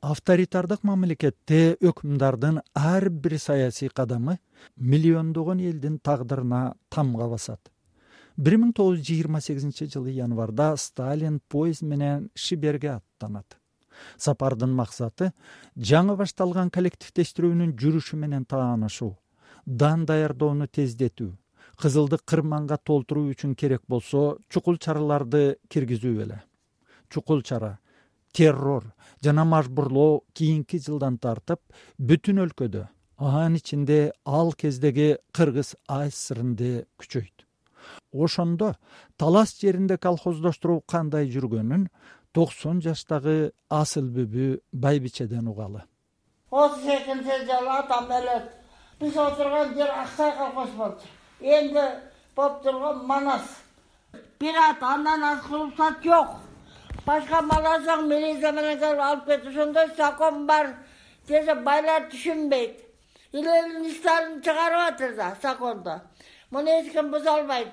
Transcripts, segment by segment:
авторитардык мамлекетте өкүмдардын ар бир саясий кадамы миллиондогон элдин тагдырына тамга басат. Бир миң тогуз жүз жыйырма сегизинчи жылы январда сталин поезд менен шиберге аттанат. Сапардын максаты жаңы башталган коллективдештирүүнүн жүрүшү менен таанышуу дан даярдоону тездетүү кызылды кырманга толтуруу үчүн керек болсо чукул чараларды киргизүү эле. Чукул чара террор жана мажбурлоо кийинки жылдан тартып бүтүн өлкөдө анын ичинде ал кездеги кыргыз ассринде күчөйт. Ошондо талас жеринде колхоздоштуруу кандай жүргөнүн токсон жаштагы асылбүбү байбичеден угалы. отуз экинчи жылы атам өлөт биз отурган жер аксай колхоз болчу. Энди болуп турган манас. Бир ат андан ашкы уруксат жок башка мал алсаң милиция менен келип алып кет ошондой закон бар. Десе байлар түшүнбөйт илелин сталин чыгарып атыр да законду муну эч ким буза албайт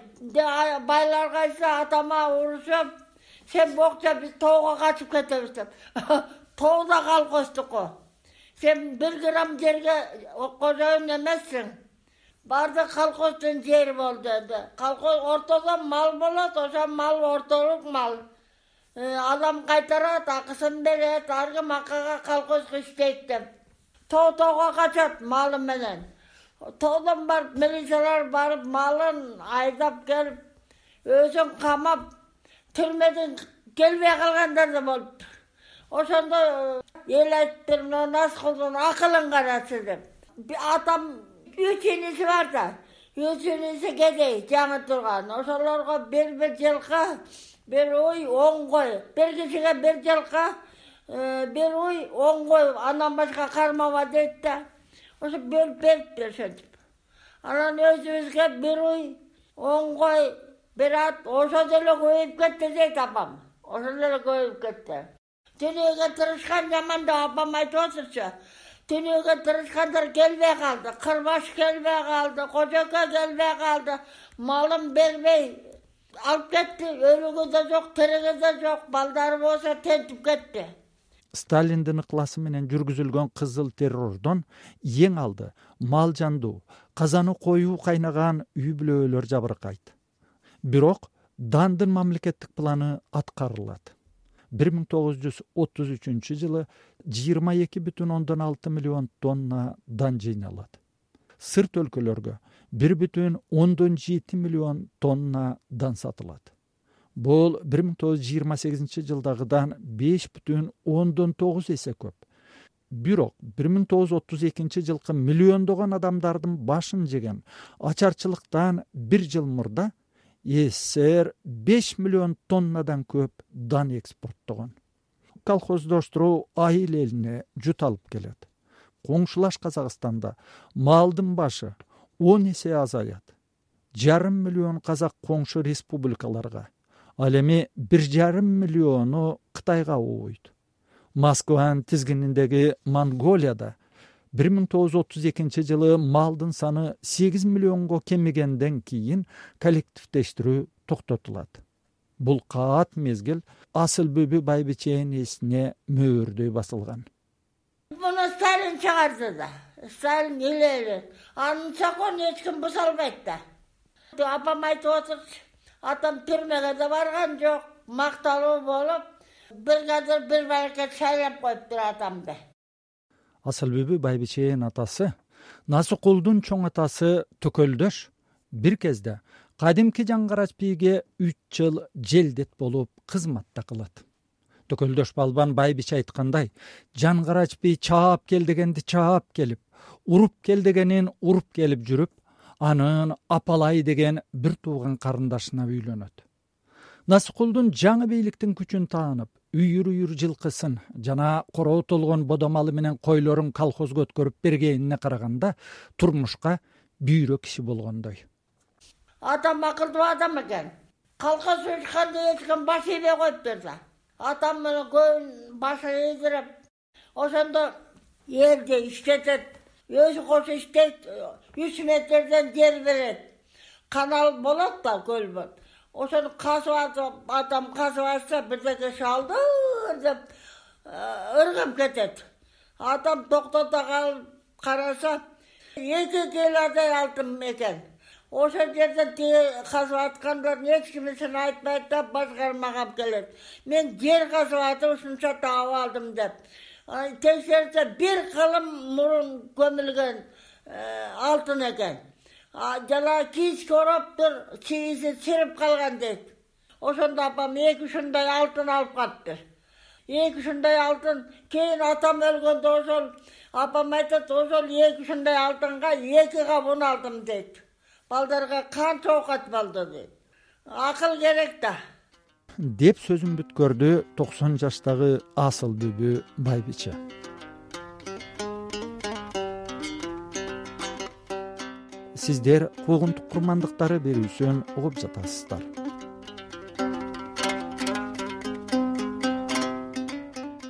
байларга айтса атама урушуп сен бокча биз тоого качып кетебиз деп. Тоо да колхоздуку сен бир грамм жерге кожоюн эмессиң. Баардык колхоздун жери болду энди колхоз ортодо мал болот ошол мал ортолук мал э, адам кайтарат акысын берет ар ким акыга колхозго иштейт деп. Тоо тоого качат малы менен. Тоодон барып милициялар барып малын айдап келип өзүн камап түрмөдөн келбей калгандар да болуптур ошондо э, эл айтыптыр мына назкулдун акылын карачы деп. Атам үч иниси бар да. Үч иниси кедей жаңы турган. Ошолорго бир бир жылкы бир уй он кой бир кишиге бир жылкы э, бир уй он кой андан башка кармаба дейт да. Ошо бөлүп бериптир ошентип анан өзүбүзгө бир уй он кой бир ат. Ошо деле көбөйүп кетти дейт апам. Ошол эле көбөйүп кетти. Дүйнөгө тырышкан жаман деп апам айтып атырчу дүйнөгө тырышкандар келбей калды. Кырбаш келбей калды. Кожоке келбей калды. Малын бербей алып кетти өлүгү да жок тириги да жок балдары болсо тентип кетти. Сталиндин ыкласы менен жүргүзүлгөн кызыл террордон эң алды мал жандуу казаны коюу кайнаган үй бүлөлөр жабыркайт. Бирок дандын мамлекеттик планы аткарылат. Бир миң тогуз жүз отуз үчүнчү жылы жыйырма эки бүтүн ондон алты миллион тонна дан жыйналат. Сырт өлкөлөргө бир бүтүн ондон жети миллион тонна дан сатылат. Бул бир миң тогуз жүз жыйырма сегизинчи жылдагыдан беш бүтүн ондон тогуз эсе көп. Бирок бир миң тогуз жүз отуз экинчи жылкы миллиондогон адамдардын башын жеген ачарчылыктан бир жыл мурда ссср беш миллион тоннадан көп дан экспорттогон. Колхоздоштуруу айыл элине жут алып келет. Коңшулаш казакстанда малдын башы он эсе азаят. Жарым миллион казак коңшу республикаларга. Ал эми бир жарым миллиону кытайга убуйт москванын тизгининдеги монголияда бир миң тогуз жүз отуз экинчи жылы малдын саны сегиз миллионго кемигенден кийин коллективдештирүү токтотулат. Бул каат мезгил асылбүбү байбиченин эсине мөөрдөй басылган. Муну сталин чыгарды да сталин илели анын законун эч ким буза албайт да. Апам айтып отурчу атам түрмөгө да барган жок макталуу болуп бригадир бир баракет шайлап коюптур атамды асылбүбү байбиченин атасы. Насыкулдун чоң атасы төкөлдөш бир кезде кадимки жаңгарач бийге үч жыл желдет болуп кызматта кылат. Төкөлдөш балбан байбиче айткандай жаңгарач бий чаап кел дегенди чаап келип уруп кел дегенин уруп келип жүрүп анын апалай деген бир тууган карындашына үйлөнөт. Насыкулдун жаңы бийликтин күчүн таанып үйүр үйүр жылкысын жана короо толгон бодо менен койлорун колхозго өткөрүп бергенине караганда турмушка бүйрө киши болгондой. Атам акылдуу адам экен. Колхоз учканда эч ким баш ийбей коюптур да атам менен көбүн башы ийдирип ошондо элди иштетет өзү кошо иштейт үч метрден жер берет. Канал болот да көл болот ошону казып атып атам казып ачса бирдеке шалдыр деп ыргып кетет. Атам токтото калып караса эки килодай алтын экен ошол жерде тиги казып аткандардын эч кимисин айтпайт да баш кармап келет. Мен жер казып атып ушунча таап алдым деп текшерсе бир кылым мурун көмүлгөн э, алтын экен. Жанагы кийичке ороптур чийиси чирип калган дейт. Ошондо апам эки ушундай алтын алып калыптыр эки ушундай алтын кийин атам өлгөндө ошол апам айтат ошол эки ушундай алтынга эки кап un алдым дейт. Балдарга канча оокат болду дейт акыл керек да деп сөзүн бүткөрдү токсон жаштагы асыл бүбү байбиче. Сиздер куугунтук курмандыктары берүүсүн угуп жатасыздар.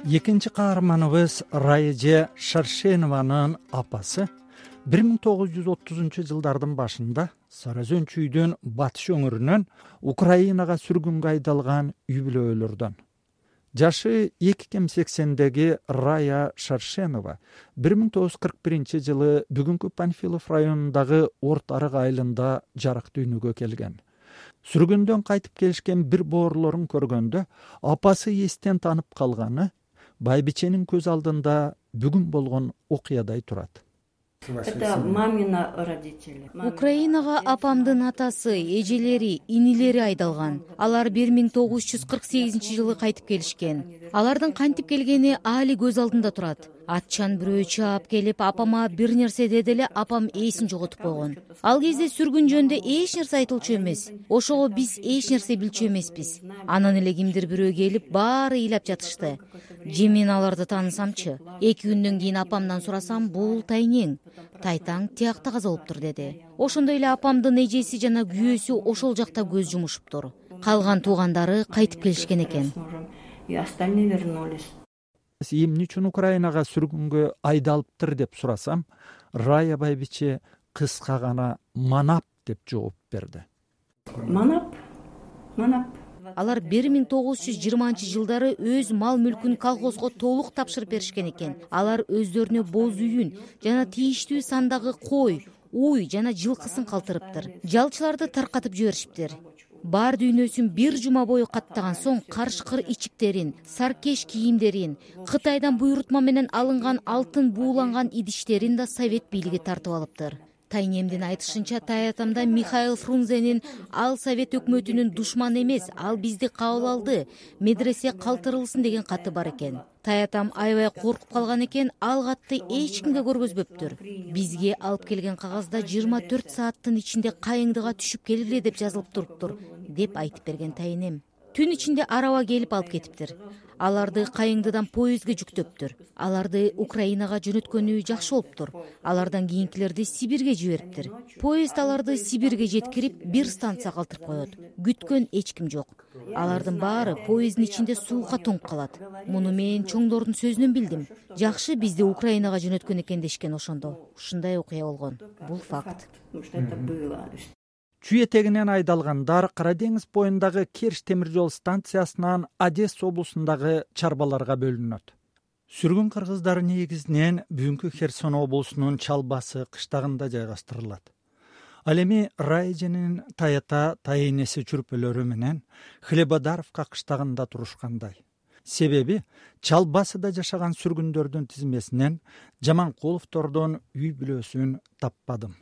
Экинчи каарманыбыз раеже шаршенованын апасы бир миң тогуз жүз отузунчу жылдардын башында сара өзөн батыш өңүрүнөн украинага сүргүнгө айдалган үй бүлөлөрдөн жашы эки кем сексендеги рая шаршенова бир миң тогуз жүз кырк биринчи жылы бүгүнкү панфилов районундагы орто арык айылында жарык дүйнөгө келген. Сүргүндөн кайтып келишкен бир боорлорун көргөндө апасы эстен таанып калганы байбиченин көз алдында бүгүн болгон окуядай турат это мамина родители украинага апамдын атасы эжелери инилери айдалган. Алар бир миң тогуз жүз кырк сегизинчи жылы кайтып келишкен. Алардын кантип келгени аали көз алдымда турат атчан бирөө чаап келип апама бир нерсе деди эле апам эсин жоготуп койгон. Ал кезде сүргүн жөнүндө эч нерсе айтылчу эмес. Ошого биз эч нерсе билчү эмеспиз. Анан эле кимдир бирөө келип баары ыйлап жатышты. Же мен аларды таанысамчы. Эки күндөн кийин апамдан сурасам бул тайнең. Тайтаң тиякта каза болуптур деди. Ошондой эле апамдын эжеси жана күйөөсү ошол жакта көз жумушуптур. Калган туугандары кайтып келишкен экен. И остальные вернулись эмне үчүн украинага сүргүнгө айдалыптыр деп сурасам рая байбиче кыска гана манап деп жооп берди. Манап манап алар бир миң тогуз жүз жыйырманчы жылдары өз мал мүлкүн колхозго толук тапшырып беришкен экен. Алар өздөрүнө боз үйүн жана тийиштүү сандагы кой уй жана жылкысын калтырыптыр. Жалчыларды таркатып жиберишиптир бар дүйнөсүн бир жума бою каттаган соң карышкыр ичиктерин саркеш кийимдерин кытайдан буйрутма менен алынган алтын бууланган идиштерин да совет бийлиги тартып алыптыр тайнемдин айтышынча таятамда михаил фрунзенин ал совет өкмөтүнүн душманы эмес ал бизди кабыл алды медресе калтырылсын деген каты бар экен. Таятам аябай коркуп калган экен ал катты эч кимге көргөзбөптүр. Бизге алып келген кагазда жыйырма төрт сааттын ичинде кайыңдыга түшүп келгиле деп жазылып туруптур деп айтып берген тайнем түн ичинде араба келип алып кетиптир аларды кайыңдыдан поездге жүктөптүр. Аларды украинага жөнөткөнү жакшы болуптур. Алардан кийинкилерди сибирге жибериптир. Поезд аларды сибирге жеткирип бир станцияга калтырып коет. Күткөн эч ким жок. Алардын баары поезддин ичинде суукка тоңуп калат. Муну мен чоңдордун сөзүнөн билдим. Жакшы бизди украинага жөнөткөн экен дешкен ошондо. Ушундай окуя болгон. Бул факт. Это было чүй этегинен айдалгандар кара деңиз боюндагы керч темир жол станциясынан одесса облусундагы чарбаларга бөлүнөт. Сүргүн кыргыздар негизинен бүгүнкү херсон облусунун чалбасы кыштагында жайгаштырылат. Ал эми раэженин таята тайэнеси чүрпөлөрү менен хлебодаровка кыштагында турушкандай. Себеби чалбасыда жашаган сүргүндөрдүн тизмесинен жаманкуловдордун үй бүлөсүн таппадым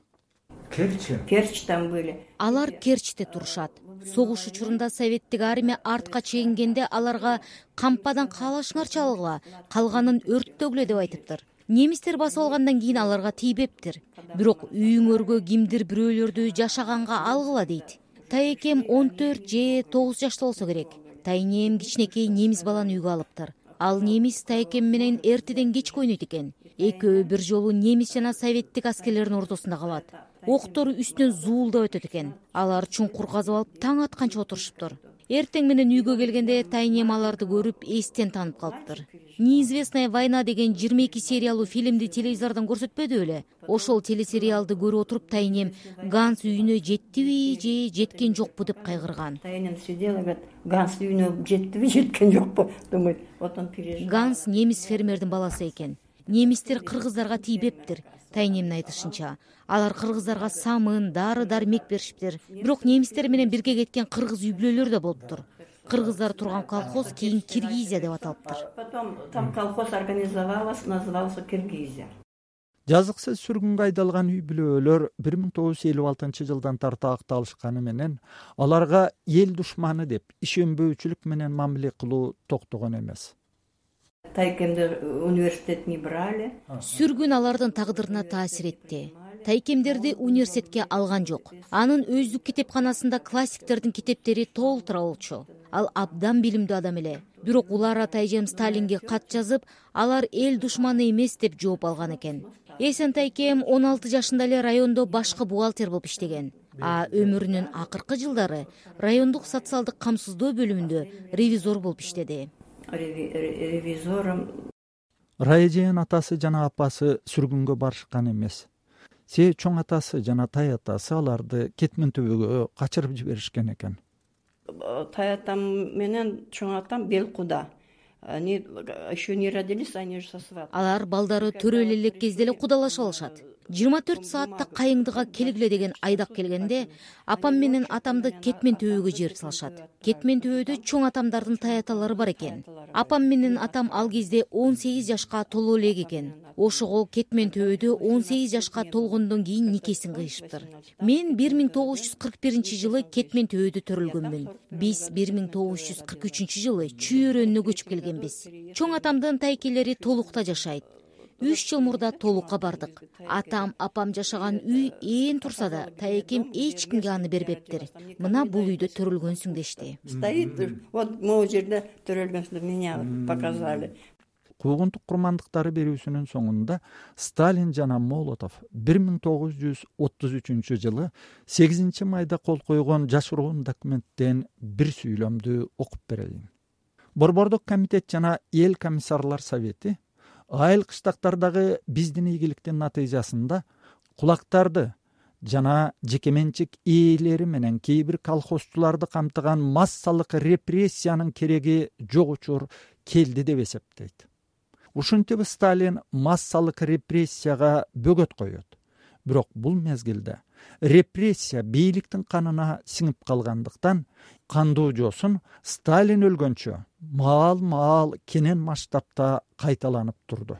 керчи? Керчь там были алар керчте турушат. Согуш учурунда советтик армия артка чегингенде аларга кампадан каалашыңарчы алгыла калганын өрттөгүлө деп айтыптыр. Немистер басып алгандан кийин аларга тийбептир. Бирок үйүңөргө кимдир бирөөлөрдү жашаганга алгыла дейт. Тайэкем он төрт же тогуз жашта болсо керек. Тайнем кичинекей немис баланы үйгө алыптыр ал немис тайэкем менен эртеден кечке ойнойт экен. Экөө бир жолу немис жана советтик аскерлердин ортосунда калат. Октору үстүнөн зуулдап өтөт экен. Алар чуңкур казып алып таң атканча отурушуптур эртең менен үйгө келгенде тайнем аларды көрүп эстен таанып калыптыр. Неизвестная война деген жыйырма эки сериялуу фильмди телевизордон көрсөтпөдү беле ошол телесериалды көрүп отуруп тайнем ганс үйүнө жеттиби же жеткен жокпу деп кайгырган. Тайнем сидела говорит ганс үйүнө жеттиби жеткен жокпу думайт потом ганс немис фермердин баласы экен немистер кыргыздарга тийбептир тайнемдин айтышынча. Алар кыргыздарга самын дары дармек беришиптир. Бирок немистер менен бирге кеткен кыргыз үй бүлөлөр да болуптур. Кыргыздар турган колхоз кийин киргизия деп аталыптыр. Потом там колхоз организовалась назывался киргизия. Жазыксыз сүргүнгө айдалган үй бүлөлөр бир миң тогуз жүз элүү алтынчы жылдан тарта акталышканы менен аларга эл душманы деп ишенбөөчүлүк менен мамиле кылуу токтогон эмес тайкемди университет не брали. Сүргүн алардын тагдырына таасир этти. Тайкемдерди университетке алган жок. Анын өздүк китепканасында классиктердин китептери толтура болчу. Ал абдан билимдүү адам эле. Бирок улара тайжем сталинге кат жазып алар эл душманы эмес деп жооп алган экен. Эсен тайкем он алты жашында эле райондо башкы бухгалтер болуп иштеген. А өмүрүнүн акыркы жылдары райондук социалдык камсыздоо бөлүмүндө ревизор болуп иштеди ревизором. Рая эженин атасы жана апасы сүргүнгө барышкан эмес. Себеби чоң атасы жана тай атасы аларды кетмен төбөгө качырып жиберишкен экен. Тай атам менен чоң атам бел куда. Они еще не родились они уже со сват алар балдары төрөлө элек кезде эле кудалашып алышат жыйырма төрт саатта кайыңдыга келгиле деген айдак келгенде апам менен атамды кетмен төбөгө жиберип салышат. Кетмен төбөдө чоң атамдардын тай аталары бар экен. Апам менен атам ал кезде он сегиз жашка толо элек экен. Ошого кетмен төбөдө он сегиз жашка толгондон кийин никесин кыйышыптыр. Мен бир миң тогуз жүз кырк биринчи жылы кетмен төбөдө төрөлгөнмүн. Биз бир миң тогуз жүз кырк үчүнчү жылы чүй өрөөнүнө көчүп келгенбиз. Чоң атамдын тайкелери толукта жашайт үч жыл мурда толукка бардык. Атам апам жашаган үй ээн турса да тайэкем эч кимге аны бербептир. Мына бул үйдө төрөлгөнсүң дешти. Стоит вот могу жерде төрөлгөнсүң меня показали. Куугунтук курмандыктары берүүсүнүн соңунда сталин жана молотов бир миң тогуз жүз отуз үчүнчү жылы сегизинчи майда кол койгон жашыруун документтен бир сүйлөмдү окуп берейин борбордук комитет жана эл комиссарлар совети айыл кыштактардагы биздин ийгиликтин натыйжасында кулактарды жана жеке менчик ээлери менен кээ бир колхозчуларды камтыган массалык репрессиянын кереги жок учур келди деп эсептейт. Ушинтип сталин массалык репрессияга бөгөт коет. Бирок бул мезгилде репрессия бийликтин канына сиңип калгандыктан кандуу жоосун сталин өлгөнчө маал маал кенен масштабта кайталанып турду